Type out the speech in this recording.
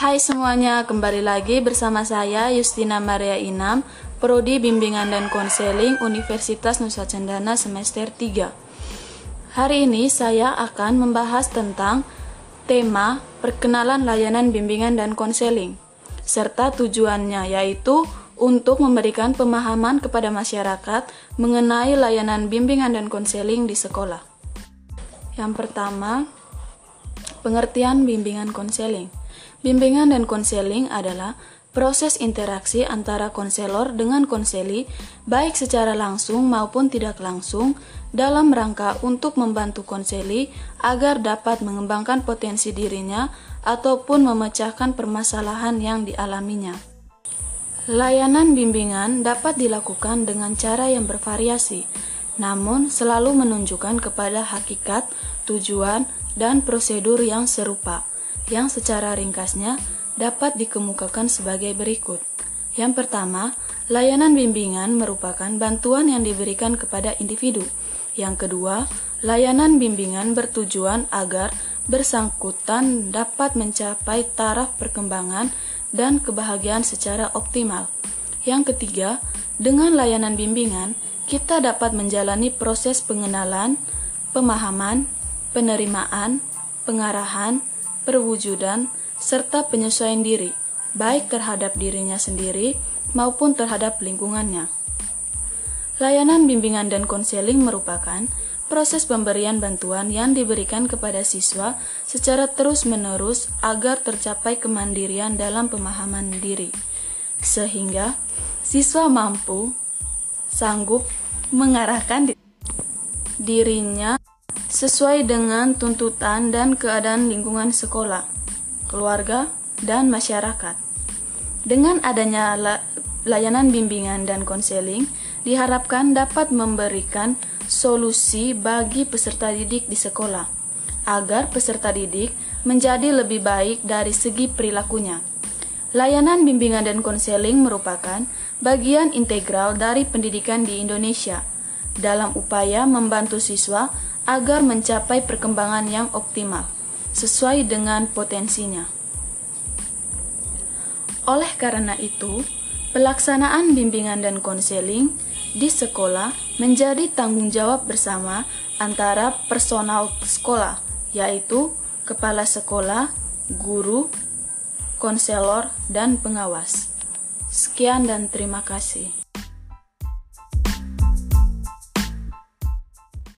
Hai semuanya, kembali lagi bersama saya Justina Maria Inam, Prodi Bimbingan dan Konseling Universitas Nusa Cendana semester 3. Hari ini saya akan membahas tentang tema perkenalan layanan bimbingan dan konseling serta tujuannya yaitu untuk memberikan pemahaman kepada masyarakat mengenai layanan bimbingan dan konseling di sekolah. Yang pertama, pengertian bimbingan konseling. Bimbingan dan konseling adalah proses interaksi antara konselor dengan konseli, baik secara langsung maupun tidak langsung, dalam rangka untuk membantu konseli agar dapat mengembangkan potensi dirinya ataupun memecahkan permasalahan yang dialaminya. Layanan bimbingan dapat dilakukan dengan cara yang bervariasi, namun selalu menunjukkan kepada hakikat, tujuan, dan prosedur yang serupa yang secara ringkasnya dapat dikemukakan sebagai berikut. Yang pertama, layanan bimbingan merupakan bantuan yang diberikan kepada individu. Yang kedua, layanan bimbingan bertujuan agar bersangkutan dapat mencapai taraf perkembangan dan kebahagiaan secara optimal. Yang ketiga, dengan layanan bimbingan, kita dapat menjalani proses pengenalan, pemahaman, penerimaan, pengarahan, perwujudan, serta penyesuaian diri, baik terhadap dirinya sendiri maupun terhadap lingkungannya. Layanan bimbingan dan konseling merupakan proses pemberian bantuan yang diberikan kepada siswa secara terus-menerus agar tercapai kemandirian dalam pemahaman diri, sehingga siswa mampu sanggup mengarahkan dirinya sesuai dengan tuntutan dan keadaan lingkungan sekolah, keluarga, dan masyarakat. Dengan adanya layanan bimbingan dan konseling, diharapkan dapat memberikan solusi bagi peserta didik di sekolah, agar peserta didik menjadi lebih baik dari segi perilakunya. Layanan bimbingan dan konseling merupakan bagian integral dari pendidikan di Indonesia dalam upaya membantu siswa agar mencapai perkembangan yang optimal sesuai dengan potensinya. Oleh karena itu, pelaksanaan bimbingan dan konseling di sekolah menjadi tanggung jawab bersama antara personal sekolah, yaitu kepala sekolah, guru, konselor, dan pengawas. Sekian dan terima kasih.